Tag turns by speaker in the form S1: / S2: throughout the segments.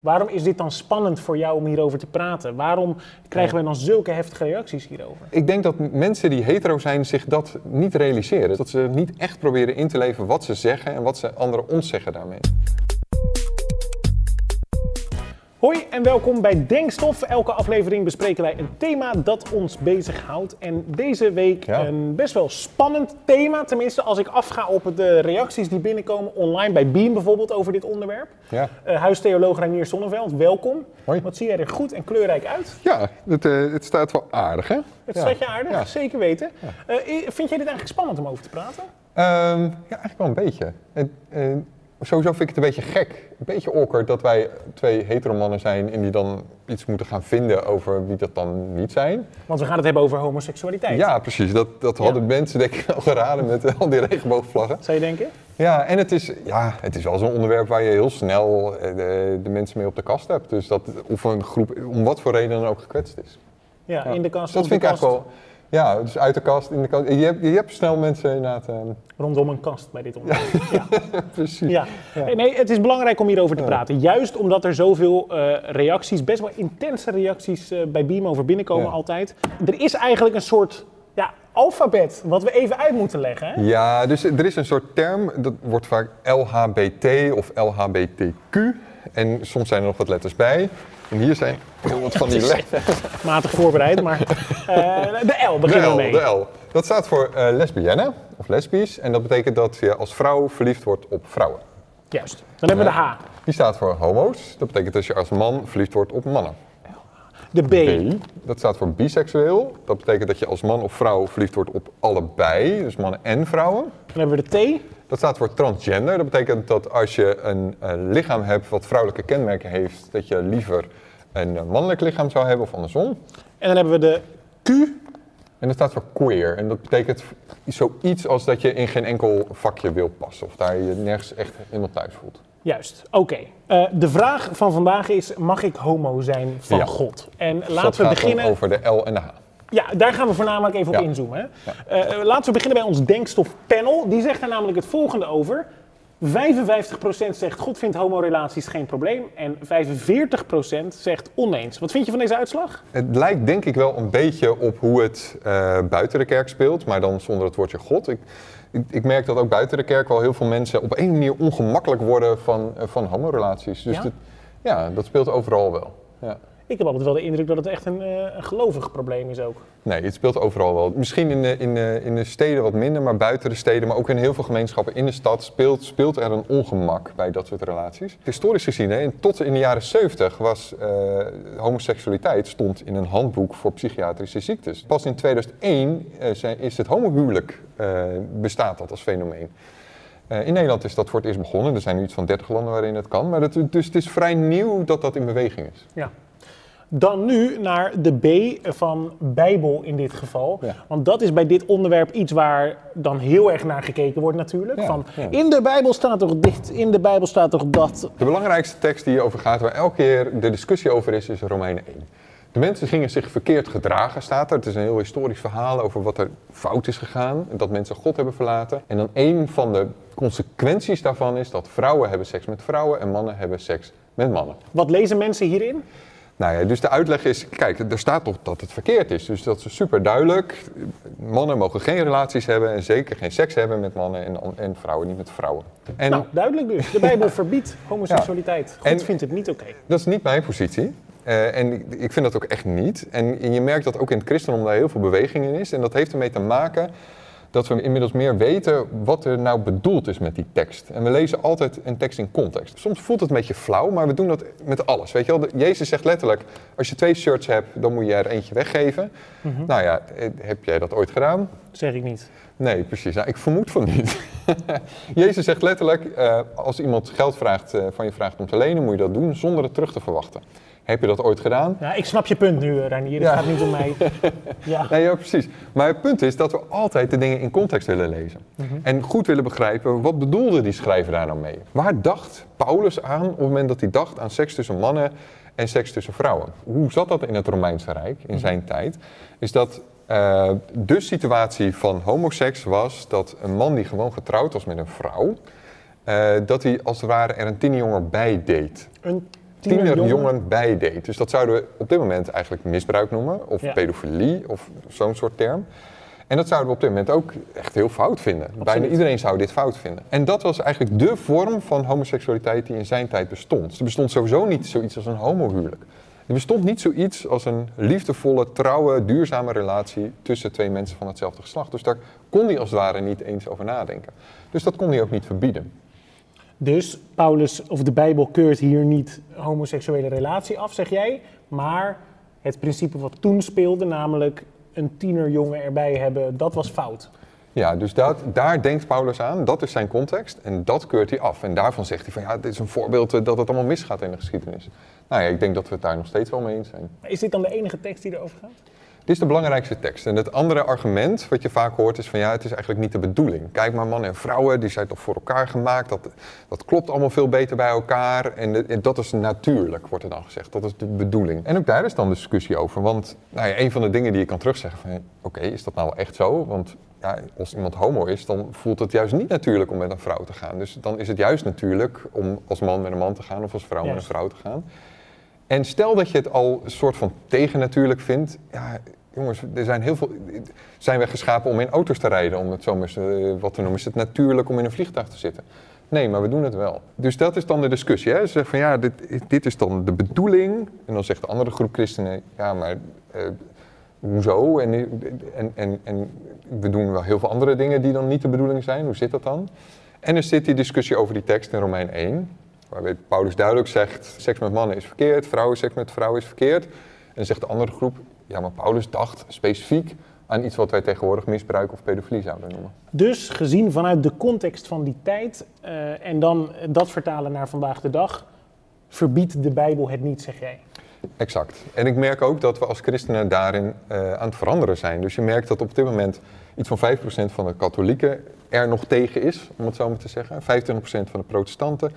S1: Waarom is dit dan spannend voor jou om hierover te praten? Waarom krijgen we dan zulke heftige reacties hierover?
S2: Ik denk dat mensen die hetero zijn zich dat niet realiseren. Dat ze niet echt proberen in te leven wat ze zeggen en wat ze anderen ons zeggen daarmee.
S1: Hoi en welkom bij Denkstof. Elke aflevering bespreken wij een thema dat ons bezighoudt. En deze week
S2: Ja.
S1: een best wel spannend thema. Tenminste, als ik afga op de reacties die binnenkomen online bij Beam bijvoorbeeld over dit onderwerp.
S2: Ja,
S1: Eh, huistheoloog Reinier Sonneveld, welkom.
S2: Hoi.
S1: Wat zie jij er goed en kleurrijk uit?
S2: ja het, eh, het staat wel aardig hè?
S1: Het
S2: Ja.
S1: staat je aardig, zeker weten. Eh, vind jij dit eigenlijk spannend om over te praten?
S2: Ehm, ja, eigenlijk wel een beetje. En, en sowieso vind ik het een beetje gek, een beetje awkward dat wij twee heteromannen zijn en die dan iets moeten gaan vinden over wie dat dan niet zijn.
S1: Want we gaan het hebben over homoseksualiteit.
S2: Ja, precies. Dat, dat hadden mensen denk ik wel geraden met al die regenboogvlaggen.
S1: Zou je denken?
S2: Ja, en het is, ja, het is wel zo'n onderwerp waar je heel snel eh, de, de mensen mee op de kast hebt. Dus dat of een groep om wat voor reden dan ook gekwetst is.
S1: Ja,
S2: Ja.
S1: in de kast.
S2: Dus dat vind
S1: de
S2: ik
S1: kast,
S2: eigenlijk wel. Ja, dus uit de kast, in de kast. Je hebt, je hebt snel mensen inderdaad. eh,
S1: Rondom een kast bij dit onderwerp. Ja.
S2: precies.
S1: Ja.
S2: Ja.
S1: Nee, het is belangrijk om hierover te praten. Juist omdat er zoveel eh, reacties, best wel intense reacties eh, bij Beam over binnenkomen altijd. Er is eigenlijk een soort ja, alfabet wat we even uit moeten leggen. Hè?
S2: Ja, dus er is een soort term, dat wordt vaak LHBT of LHBTQ. En soms zijn er nog wat letters bij. En hier zijn heel wat van die letters.
S1: Matig voorbereid, maar eh, de L
S2: De
S1: beginnen
S2: L,
S1: we mee.
S2: de L. Dat staat voor eh lesbienne of lesbisch. En dat betekent dat je als vrouw verliefd wordt op vrouwen.
S1: Juist. Dan hebben we de H.
S2: Die staat voor homo's. Dat betekent dat je als man verliefd wordt op mannen.
S1: De B.
S2: Dat staat voor biseksueel. Dat betekent dat je als man of vrouw verliefd wordt op allebei. Dus mannen en vrouwen.
S1: Dan hebben we de T.
S2: Dat staat voor transgender. Dat betekent dat als je een, eh, lichaam hebt wat vrouwelijke kenmerken heeft, dat je liever een eh, mannelijk lichaam zou hebben of andersom.
S1: En dan hebben we de Q.
S2: En dat staat voor queer. En dat betekent zoiets als dat je in geen enkel vakje wil passen. Of daar je nergens echt helemaal thuis voelt.
S1: Juist, oké. Eh, de vraag van vandaag is, mag ik homo zijn van
S2: Ja.
S1: God? En
S2: Dus dat
S1: laten we beginnen...
S2: over de L en de H.
S1: Ja, daar gaan we voornamelijk even op
S2: Ja.
S1: inzoomen. Hè. Eh, laten we beginnen bij ons denkstofpanel. Die zegt daar namelijk het volgende over. 55% zegt God vindt homorelaties geen probleem. En 45% zegt oneens. Wat vind je van deze uitslag?
S2: Het lijkt denk ik wel een beetje op hoe het eh, buiten de kerk speelt, maar dan zonder het woordje God. Ik, ik, ik merk dat ook buiten de kerk wel heel veel mensen op een manier ongemakkelijk worden van, eh, van homorelaties. Dus
S1: Ja?
S2: dat, ja, dat speelt overal wel. Ja.
S1: Ik heb altijd wel de indruk dat het echt een, eh, een gelovig probleem is ook.
S2: Nee, het speelt overal wel. Misschien in de, in, de, in de steden wat minder, maar buiten de steden, maar ook in heel veel gemeenschappen in de stad speelt, speelt er een ongemak bij dat soort relaties. Historisch gezien, hè, tot in de jaren 70 was eh, homoseksualiteit stond in een handboek voor psychiatrische ziektes. Pas in 2001 eh, zijn- is het homohuwelijk eh, bestaat dat als fenomeen. Eh, in Nederland is dat voor het eerst begonnen. Er zijn nu iets van 30 landen waarin het kan. Maar dat, dus het is vrij nieuw dat dat in beweging is.
S1: Ja. Dan nu naar de B van Bijbel in dit geval.
S2: Ja.
S1: Want dat is bij dit onderwerp iets waar dan heel erg naar gekeken wordt natuurlijk.
S2: Ja,
S1: Van,
S2: ja.
S1: In de Bijbel staat toch dit, in de Bijbel staat toch dat.
S2: De belangrijkste tekst die hierover gaat, waar elke keer de discussie over is, is Romeinen 1. De mensen gingen zich verkeerd gedragen, staat er. Het is een heel historisch verhaal over wat er fout is gegaan. Dat mensen God hebben verlaten. En dan een van de consequenties daarvan is dat vrouwen hebben seks met vrouwen en mannen hebben seks met mannen.
S1: Wat lezen mensen hierin?
S2: Nou ja, dus de uitleg is, kijk, er staat toch dat het verkeerd is. Dus dat is super duidelijk. Mannen mogen geen relaties hebben en zeker geen seks hebben met mannen en, en vrouwen niet met vrouwen. En
S1: Nou, duidelijk dus. De Bijbel verbiedt homoseksualiteit. God vindt het niet oké.
S2: Dat is niet mijn positie. Eh, en ik, ik vind dat ook echt niet. En je merkt dat ook in het christendom daar heel veel beweging in is. En dat heeft ermee te maken dat we inmiddels meer weten wat er nou bedoeld is met die tekst. En we lezen altijd een tekst in context. Soms voelt het een beetje flauw, maar we doen dat met alles. Weet je wel? Jezus zegt letterlijk, als je twee shirts hebt, dan moet je er eentje weggeven. Nou ja, eh, heb jij dat ooit gedaan?
S1: Zeg ik niet.
S2: Nee, precies. Nou, ik vermoed van niet. Jezus zegt letterlijk, eh, als iemand geld vraagt, eh, van je vraagt om te lenen, moet je dat doen zonder het terug te verwachten. Heb je dat ooit gedaan?
S1: Ja, ik snap je punt nu, eh, Reinier. Het
S2: Ja.
S1: gaat niet om mij. Ja.
S2: Nee, ja, precies. Maar het punt is dat we altijd de dingen in context willen lezen. En goed willen begrijpen, wat bedoelde die schrijver daar nou mee? Waar dacht Paulus aan op het moment dat hij dacht aan seks tussen mannen en seks tussen vrouwen? Hoe zat dat in het Romeinse Rijk in zijn tijd? Is dat eh, de situatie van homoseks was dat een man die gewoon getrouwd was met een vrouw, eh, dat hij als het ware er een tienerjonger bij deed.
S1: Een
S2: tienerjongen bijdeed. Dus dat zouden we op dit moment eigenlijk misbruik noemen, of
S1: Ja.
S2: pedofilie, of zo'n soort term. En dat zouden we op dit moment ook echt heel fout vinden. Bijna iedereen zou dit fout vinden. En dat was eigenlijk de vorm van homoseksualiteit die in zijn tijd bestond. Er bestond sowieso niet zoiets als een homohuwelijk. Er bestond niet zoiets als een liefdevolle, trouwe, duurzame relatie tussen twee mensen van hetzelfde geslacht. Dus daar kon hij als het ware niet eens over nadenken. Dus dat kon hij ook niet verbieden.
S1: Dus Paulus of de Bijbel keurt hier niet homoseksuele relatie af, zeg jij. Maar het principe wat toen speelde, namelijk een tienerjongen erbij hebben, dat was fout.
S2: Ja, dus dat, daar denkt Paulus aan, dat is zijn context en dat keurt hij af. En daarvan zegt hij van ja, dit is een voorbeeld eh, dat het allemaal misgaat in de geschiedenis. Nou ja, ik denk dat we het daar nog steeds wel mee eens zijn.
S1: Is dit dan de enige tekst die erover gaat?
S2: Dit is de belangrijkste tekst. En het andere argument wat je vaak hoort is van ja, het is eigenlijk niet de bedoeling. Kijk maar, mannen en vrouwen, die zijn toch voor elkaar gemaakt. Dat, dat klopt allemaal veel beter bij elkaar. En, de- en dat is natuurlijk, wordt er dan gezegd. Dat is de bedoeling. En ook daar is dan discussie over. Want nou ja, een van de dingen die je kan terugzeggen van oké, is dat nou echt zo? Want ja, als iemand homo is, dan voelt het juist niet natuurlijk om met een vrouw te gaan. Dus dan is het juist natuurlijk om als man met een man te gaan of als vrouw met een vrouw te gaan. En stel dat je het al een soort van tegennatuurlijk vindt. Ja, jongens, er zijn heel veel. Zijn we geschapen om in auto's te rijden? Om het zo eh, wat te noemen. Is het natuurlijk om in een vliegtuig te zitten? Nee, maar we doen het wel. Dus dat is dan de discussie. Hè? Ze zeggen van ja, dit, dit is dan de bedoeling. En dan zegt de andere groep christenen, ja, maar eh, hoezo? En, en, en, en we doen wel heel veel andere dingen die dan niet de bedoeling zijn. Hoe zit dat dan? En er zit die discussie over die tekst in Romein 1. Waarbij Paulus duidelijk zegt, seks met mannen is verkeerd, vrouwenseks met vrouwen is verkeerd. En dan zegt de andere groep, ja maar Paulus dacht specifiek aan iets wat wij tegenwoordig misbruik of pedofilie zouden noemen.
S1: Dus gezien vanuit de context van die tijd eh, en dan dat vertalen naar vandaag de dag, verbiedt de Bijbel het niet, zeg jij.
S2: Exact. En ik merk ook dat we als christenen daarin eh, aan het veranderen zijn. Dus je merkt dat op dit moment iets van 5% van de katholieken er nog tegen is, om het zo maar te zeggen. 25% van de protestanten, 60%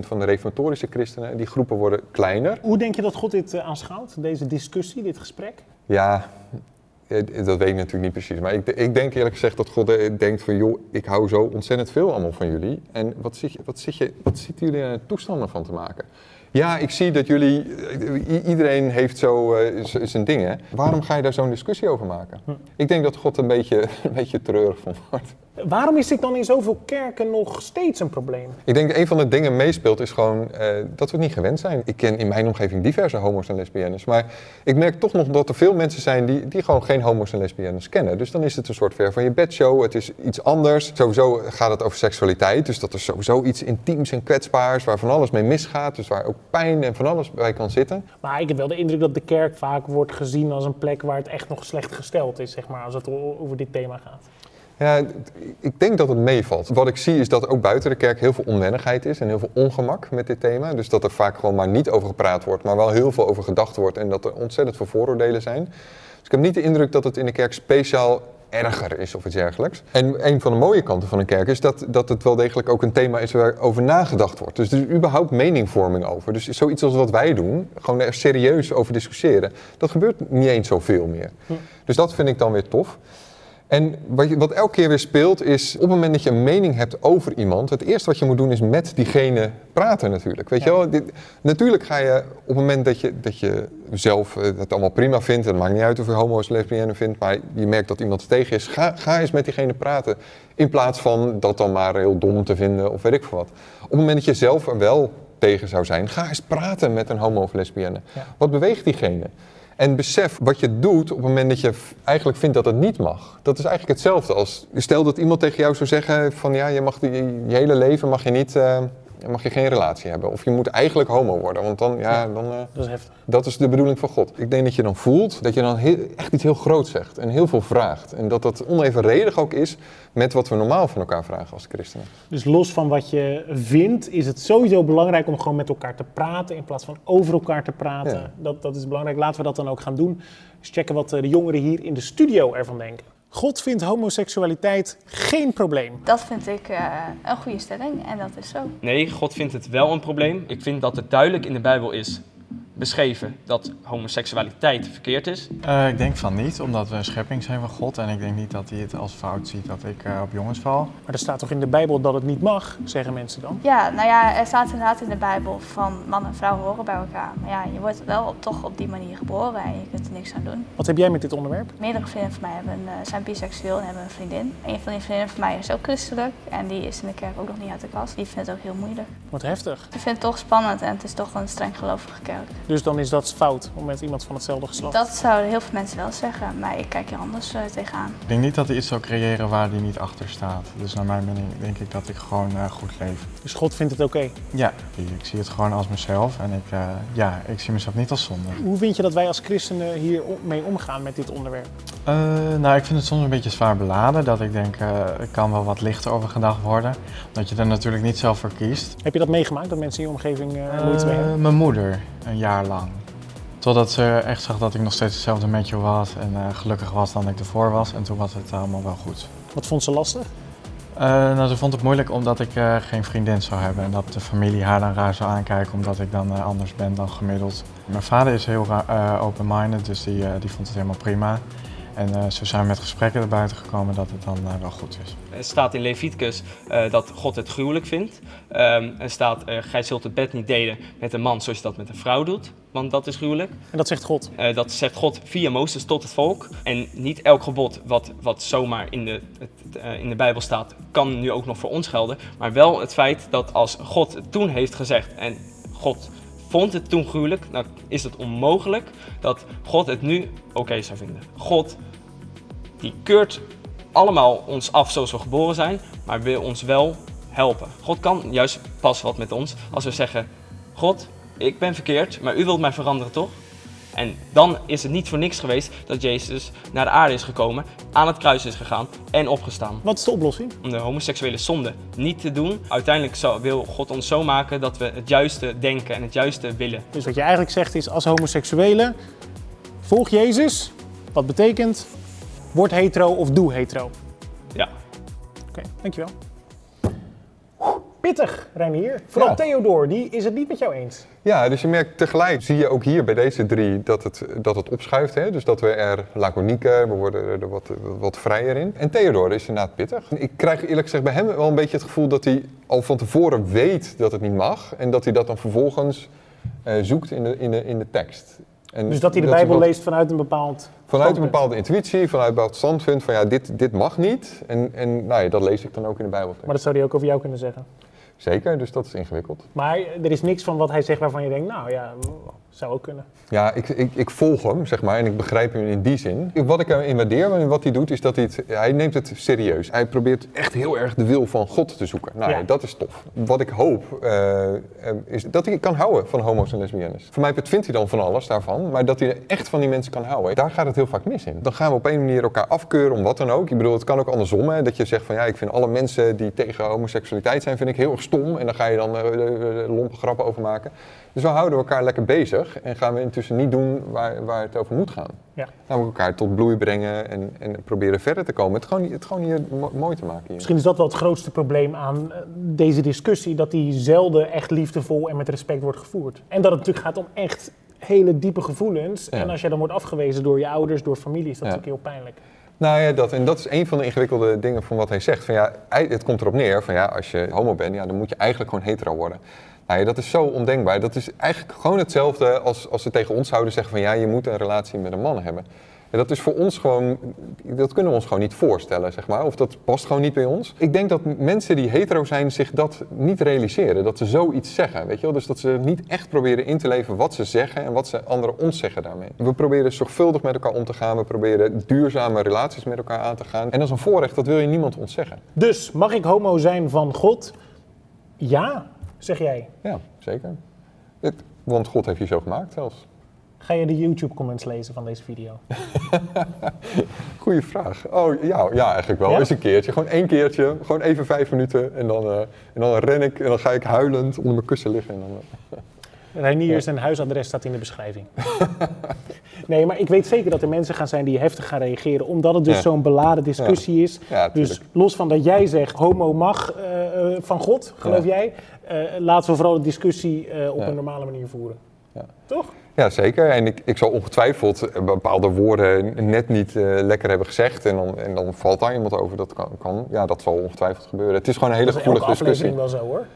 S2: van de reformatorische christenen. Die groepen worden kleiner.
S1: Hoe denk je dat God dit eh, aanschouwt, deze discussie, dit gesprek?
S2: Ja, eh, dat weet ik natuurlijk niet precies. Maar ik, ik denk eerlijk gezegd dat God eh, denkt van... joh, ik hou zo ontzettend veel allemaal van jullie. En wat, zit je, wat, zit je, wat zitten jullie er toestanden van te maken? Ja, ik zie dat jullie... Iedereen heeft zo zijn dingen. Waarom ga je daar zo'n discussie over maken? Ik denk dat God een beetje, een beetje treurig van wordt.
S1: Waarom is dit dan in zoveel kerken nog steeds een probleem?
S2: Ik denk dat een van de dingen meespeelt is gewoon eh, dat we het niet gewend zijn. Ik ken in mijn omgeving diverse homo's en lesbiennes. Maar ik merk toch nog dat er veel mensen zijn die, die gewoon geen homo's en lesbiennes kennen. Dus dan is het een soort ver van je bedshow. Het is iets anders. Sowieso gaat het over seksualiteit. Dus dat is sowieso iets intiems en kwetsbaars. Waar van alles mee misgaat. Dus waar ook pijn en van alles bij kan zitten.
S1: Maar ik heb wel de indruk dat de kerk vaak wordt gezien als een plek waar het echt nog slecht gesteld is, zeg maar, als het over dit thema gaat.
S2: Ja, ik denk dat het meevalt. Wat ik zie is dat ook buiten de kerk heel veel onwennigheid is en heel veel ongemak met dit thema. Dus dat er vaak gewoon maar niet over gepraat wordt, maar wel heel veel over gedacht wordt en dat er ontzettend veel vooroordelen zijn. Dus ik heb niet de indruk dat het in de kerk speciaal erger is of iets dergelijks. En een van de mooie kanten van een kerk is dat, dat het wel degelijk ook een thema is waar over nagedacht wordt. Dus er is überhaupt meningvorming over. Dus zoiets als wat wij doen, gewoon er serieus over discussiëren, dat gebeurt niet eens zoveel meer. Dus dat vind ik dan weer tof. En wat, je, wat elke keer weer speelt is, op het moment dat je een mening hebt over iemand, het eerste wat je moet doen is met diegene praten natuurlijk. Weet je wel, Dit- natuurlijk ga je op het moment dat je, dat je zelf eh, het allemaal prima vindt, het maakt niet uit of je homo's lesbienne vindt, maar je merkt dat iemand tegen is, ga, ga eens met diegene praten. In plaats van dat dan maar heel dom te vinden of weet ik veel wat. Op het moment dat je zelf er wel tegen zou zijn, ga eens praten met een homo of lesbienne.
S1: Ja.
S2: Wat beweegt diegene? En besef wat je doet op het moment dat je eigenlijk vindt dat het niet mag. Dat is eigenlijk hetzelfde als, stel dat iemand tegen jou zou zeggen van ja, je mag die, je hele leven mag je niet, eh, mag je geen relatie hebben. Of je moet eigenlijk homo worden, want dan, ja, dan, eh,
S1: Dat is heftig.
S2: dat is de bedoeling van God. Ik denk dat je dan voelt dat je dan heel, echt iets heel groots zegt en heel veel vraagt. En dat dat onevenredig ook is met wat we normaal van elkaar vragen als christenen.
S1: Dus los van wat je vindt, is het sowieso belangrijk om gewoon met elkaar te praten in plaats van over elkaar te praten.
S2: Ja.
S1: Dat, dat is belangrijk. Laten we dat dan ook gaan doen. Dus checken wat eh, de jongeren hier in de studio ervan denken. God vindt homoseksualiteit geen probleem.
S3: Dat vind ik eh, een goede stelling en dat is zo.
S4: Nee, God vindt het wel een probleem. Ik vind dat het duidelijk in de Bijbel is beschreven dat homoseksualiteit verkeerd is?
S5: Eh, ik denk van niet, omdat we een schepping zijn van God. En ik denk niet dat hij het als fout ziet dat ik eh, op jongens val.
S1: Maar er staat toch in de Bijbel dat het niet mag, zeggen mensen dan?
S3: Ja, nou ja, er staat inderdaad in de Bijbel van man en vrouw horen bij elkaar. Maar ja, je wordt wel op- toch op die manier geboren en je kunt er niks aan doen.
S1: Wat heb jij met dit onderwerp?
S3: Meerdere vrienden van mij hebben, eh, zijn biseksueel en hebben een vriendin. Een van die vriendinnen van mij is ook christelijk en die is in de kerk ook nog niet uit de kast. Die vindt het ook heel moeilijk.
S1: Wat heftig.
S3: Ik vind het toch spannend en het is toch een streng gelovige kerk.
S1: Dus dan is dat fout om met iemand van hetzelfde geslacht.
S3: Dat zouden heel veel mensen wel zeggen, maar ik kijk hier anders eh, tegenaan.
S5: Ik denk niet dat hij iets zou creëren waar hij niet achter staat. Dus naar mijn mening denk ik dat ik gewoon eh, goed leef.
S1: Dus God vindt het oké.
S5: Ja, ik zie het gewoon als mezelf. En ik, eh, ja, ik zie mezelf niet als zonde.
S1: Hoe vind je dat wij als christenen hier mee omgaan met dit onderwerp?
S5: Eh, nou, ik vind het soms een beetje zwaar beladen. Dat ik denk, eh er kan wel wat lichter over gedacht worden. Omdat je er natuurlijk niet zelf voor kiest.
S1: Heb je dat meegemaakt, dat mensen in je omgeving eh, er moeite mee hebben?
S5: mijn moeder, een jaar lang. Totdat ze echt zag dat ik nog steeds hetzelfde metje was en eh, gelukkig was dan ik ervoor was. En toen was het allemaal wel goed.
S1: Wat vond ze lastig?
S5: Eh, nou, ze vond het moeilijk omdat ik eh, geen vriendin zou hebben. En dat de familie haar dan raar zou aankijken omdat ik dan anders ben dan gemiddeld. Mijn vader is heel open-minded, dus die, die vond het helemaal prima. En eh, zo zijn we met gesprekken erbuiten gekomen dat het dan eh, wel goed is.
S4: Er staat in Leviticus eh, dat God het gruwelijk vindt. Ehm, er staat, eh, gij zult het bed niet delen met een man zoals je dat met een vrouw doet, want dat is gruwelijk.
S1: En dat zegt God.
S4: Eh, dat zegt God via Mozes tot het volk. En niet elk gebod wat, wat zomaar in de, het, eh, in de Bijbel staat, kan nu ook nog voor ons gelden. Maar wel het feit dat als God het toen heeft gezegd en God vond het toen gruwelijk, dan is het onmogelijk dat God het nu oké zou vinden. God, die keurt allemaal ons af zoals we geboren zijn, maar wil ons wel helpen. God kan juist pas wat met ons als we zeggen, God, ik ben verkeerd, maar u wilt mij veranderen toch? En dan is het niet voor niks geweest dat Jezus naar de aarde is gekomen, aan het kruis is gegaan en opgestaan.
S1: Wat is de oplossing?
S4: Om de homoseksuele zonde niet te doen. Uiteindelijk wil God ons zo maken dat we het juiste denken en het juiste willen.
S1: Dus wat je eigenlijk zegt is, als homoseksuele, volg Jezus. Wat betekent, word hetero of doe hetero.
S4: Ja.
S1: Oké, dankjewel. Pittig, Reinier. Vooral
S2: Ja.
S1: Theodor, die is het niet met jou eens.
S2: Ja, dus je merkt tegelijk, zie je ook hier bij deze drie, dat het, dat het opschuift. Hè? Dus dat we er laconieker, we worden er wat, wat vrijer in. En Theodor is inderdaad pittig. Ik krijg eerlijk gezegd bij hem wel een beetje het gevoel dat hij al van tevoren weet dat het niet mag. En dat hij dat dan vervolgens eh, zoekt in de, in, de, in de tekst. En
S1: Dus dat hij de Bijbel leest vanuit een bepaald
S2: Vanuit een bepaalde intuïtie, vanuit een bepaald standpunt van ja, dit, dit mag niet. En, en nou ja, dat lees ik dan ook in de Bijbel.
S1: Maar dat zou hij ook over jou kunnen zeggen.
S2: Zeker, dus dat is ingewikkeld.
S1: Maar er is niks van wat hij zegt waarvan je denkt, nou ja, zou ook kunnen.
S2: Ja, ik, ik, ik volg hem, zeg maar, en ik begrijp hem in die zin. Wat ik hem waardeer en wat hij doet, is dat hij het, hij neemt het serieus. Hij probeert echt heel erg de wil van God te zoeken. Nou ja,
S1: Ja.
S2: dat is tof. Wat ik hoop, eh, eh, is dat hij kan houden van homo's en lesbiennes. Voor mij vindt hij dan van alles daarvan, maar dat hij er echt van die mensen kan houden, daar gaat het heel vaak mis in. Dan gaan we op een manier elkaar afkeuren om wat dan ook. Ik bedoel, het kan ook andersom, hè, dat je zegt van ja, ik vind alle mensen die tegen homoseksualiteit zijn, vind ik heel erg stom. En dan ga je dan eh, lompe grappen over maken. Dus we houden elkaar lekker bezig en gaan we intussen niet doen waar, waar het over moet gaan.
S1: Ja.
S2: Namelijk elkaar tot bloei brengen en, en proberen verder te komen. Het gewoon, het gewoon hier mo- mooi te maken. Hier.
S1: Misschien is dat wel het grootste probleem aan eh, deze discussie, dat die zelden echt liefdevol en met respect wordt gevoerd. En dat het natuurlijk gaat om echt hele diepe gevoelens.
S2: Ja.
S1: En als je dan wordt afgewezen door je ouders, door familie, is dat
S2: Ja.
S1: natuurlijk heel pijnlijk.
S2: Nou ja, dat, en dat is een van de ingewikkelde dingen van wat hij zegt. Van ja, het komt erop neer van ja, als je homo bent, ja, dan moet je eigenlijk gewoon hetero worden. Nou ja, dat is zo ondenkbaar. Dat is eigenlijk gewoon hetzelfde als, als ze tegen ons zouden zeggen van ja, je moet een relatie met een man hebben. En dat is voor ons gewoon, dat kunnen we ons gewoon niet voorstellen, zeg maar. Of dat past gewoon niet bij ons. Ik denk dat mensen die hetero zijn zich dat niet realiseren. Dat ze zoiets zeggen, weet je wel. Dus dat ze niet echt proberen in te leven wat ze zeggen en wat ze anderen ons zeggen daarmee. We proberen zorgvuldig met elkaar om te gaan. We proberen duurzame relaties met elkaar aan te gaan. En dat is een voorrecht, dat wil je niemand ontzeggen.
S1: Dus, mag ik homo zijn van God? Ja, zeg jij.
S2: Ja, zeker. Het- want God heeft je zo gemaakt zelfs.
S1: Ga je de YouTube-comments lezen van deze video?
S2: Goeie vraag. Oh ja, ja eigenlijk wel.
S1: Ja?
S2: Eens een keertje. Gewoon één keertje. Gewoon even vijf minuten. En dan, eh, en dan ren ik en dan ga ik huilend onder mijn kussen liggen. En dan,
S1: Reinier, zijn huisadres staat in de beschrijving. nee, maar ik weet zeker dat er mensen gaan zijn die heftig gaan reageren, omdat het dus
S2: Ja.
S1: zo'n beladen discussie is.
S2: ja,
S1: Dus los van dat jij zegt homo mag eh, van God, geloof jij, laten we vooral de discussie op een normale manier voeren.
S2: Ja.
S1: Toch?
S2: Ja, zeker. En ik, ik zal ongetwijfeld eh, bepaalde woorden net niet eh, lekker hebben gezegd. En dan, en dan valt daar iemand over. Dat kan, kan. Ja, dat zal ongetwijfeld gebeuren. Het is gewoon een hele
S1: Dat is
S2: gevoelige discussie.
S1: aflevering wel zo hoor.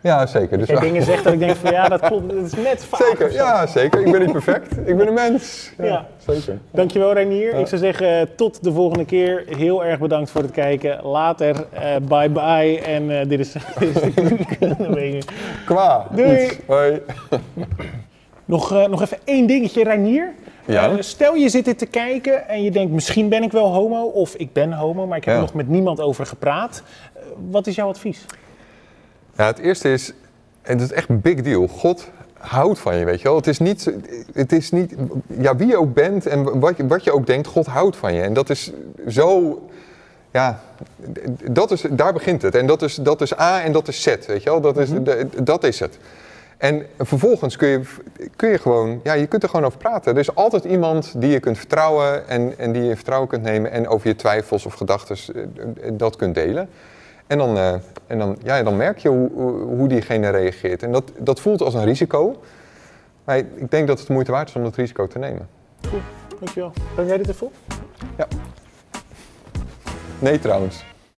S2: Ja, zeker. Dus
S1: Dat je dingen zegt dat ik denk van ja, dat klopt. Dat is net vaak.
S2: zeker, ja, zeker. Ik ben niet perfect. Ik ben een mens. Ja,
S1: Ja.
S2: zeker.
S1: Dankjewel Reinier. Ik zou zeggen eh, tot de volgende keer. Heel erg bedankt voor het kijken. Later. eh, bye bye. En eh, dit is, dit is de keuken. Dan ben je-
S2: Qua.
S1: Doei.
S2: Iets. Hoi.
S1: Nog, eh, nog even één dingetje, Reinier.
S2: Ja?
S1: Eh, stel je zit dit te kijken en je denkt misschien ben ik wel homo of ik ben homo, maar ik heb
S2: Ja.
S1: er nog met niemand over gepraat. Eh, wat is jouw advies?
S2: Ja, het eerste is, en dat is echt een big deal. God houdt van je, weet je wel. Het is niet, het is niet ja, wie je ook bent en wat je, wat je ook denkt, God houdt van je. En dat is zo, ja, dat is, daar begint het. En dat is, dat is A en dat is Z, weet je wel. Dat is, de- dat is het. En vervolgens kun je, kun je gewoon, ja, je kunt er gewoon over praten. Er is altijd iemand die je kunt vertrouwen en, en die je in vertrouwen kunt nemen en over je twijfels of gedachten eh, dat kunt delen. En dan, eh, en dan, ja, dan merk je hoe, hoe diegene reageert. En dat, dat voelt als een risico. Maar ik denk dat het de moeite waard is om dat risico te nemen.
S1: Dankjewel. Ben jij dit even op?
S2: Nee trouwens.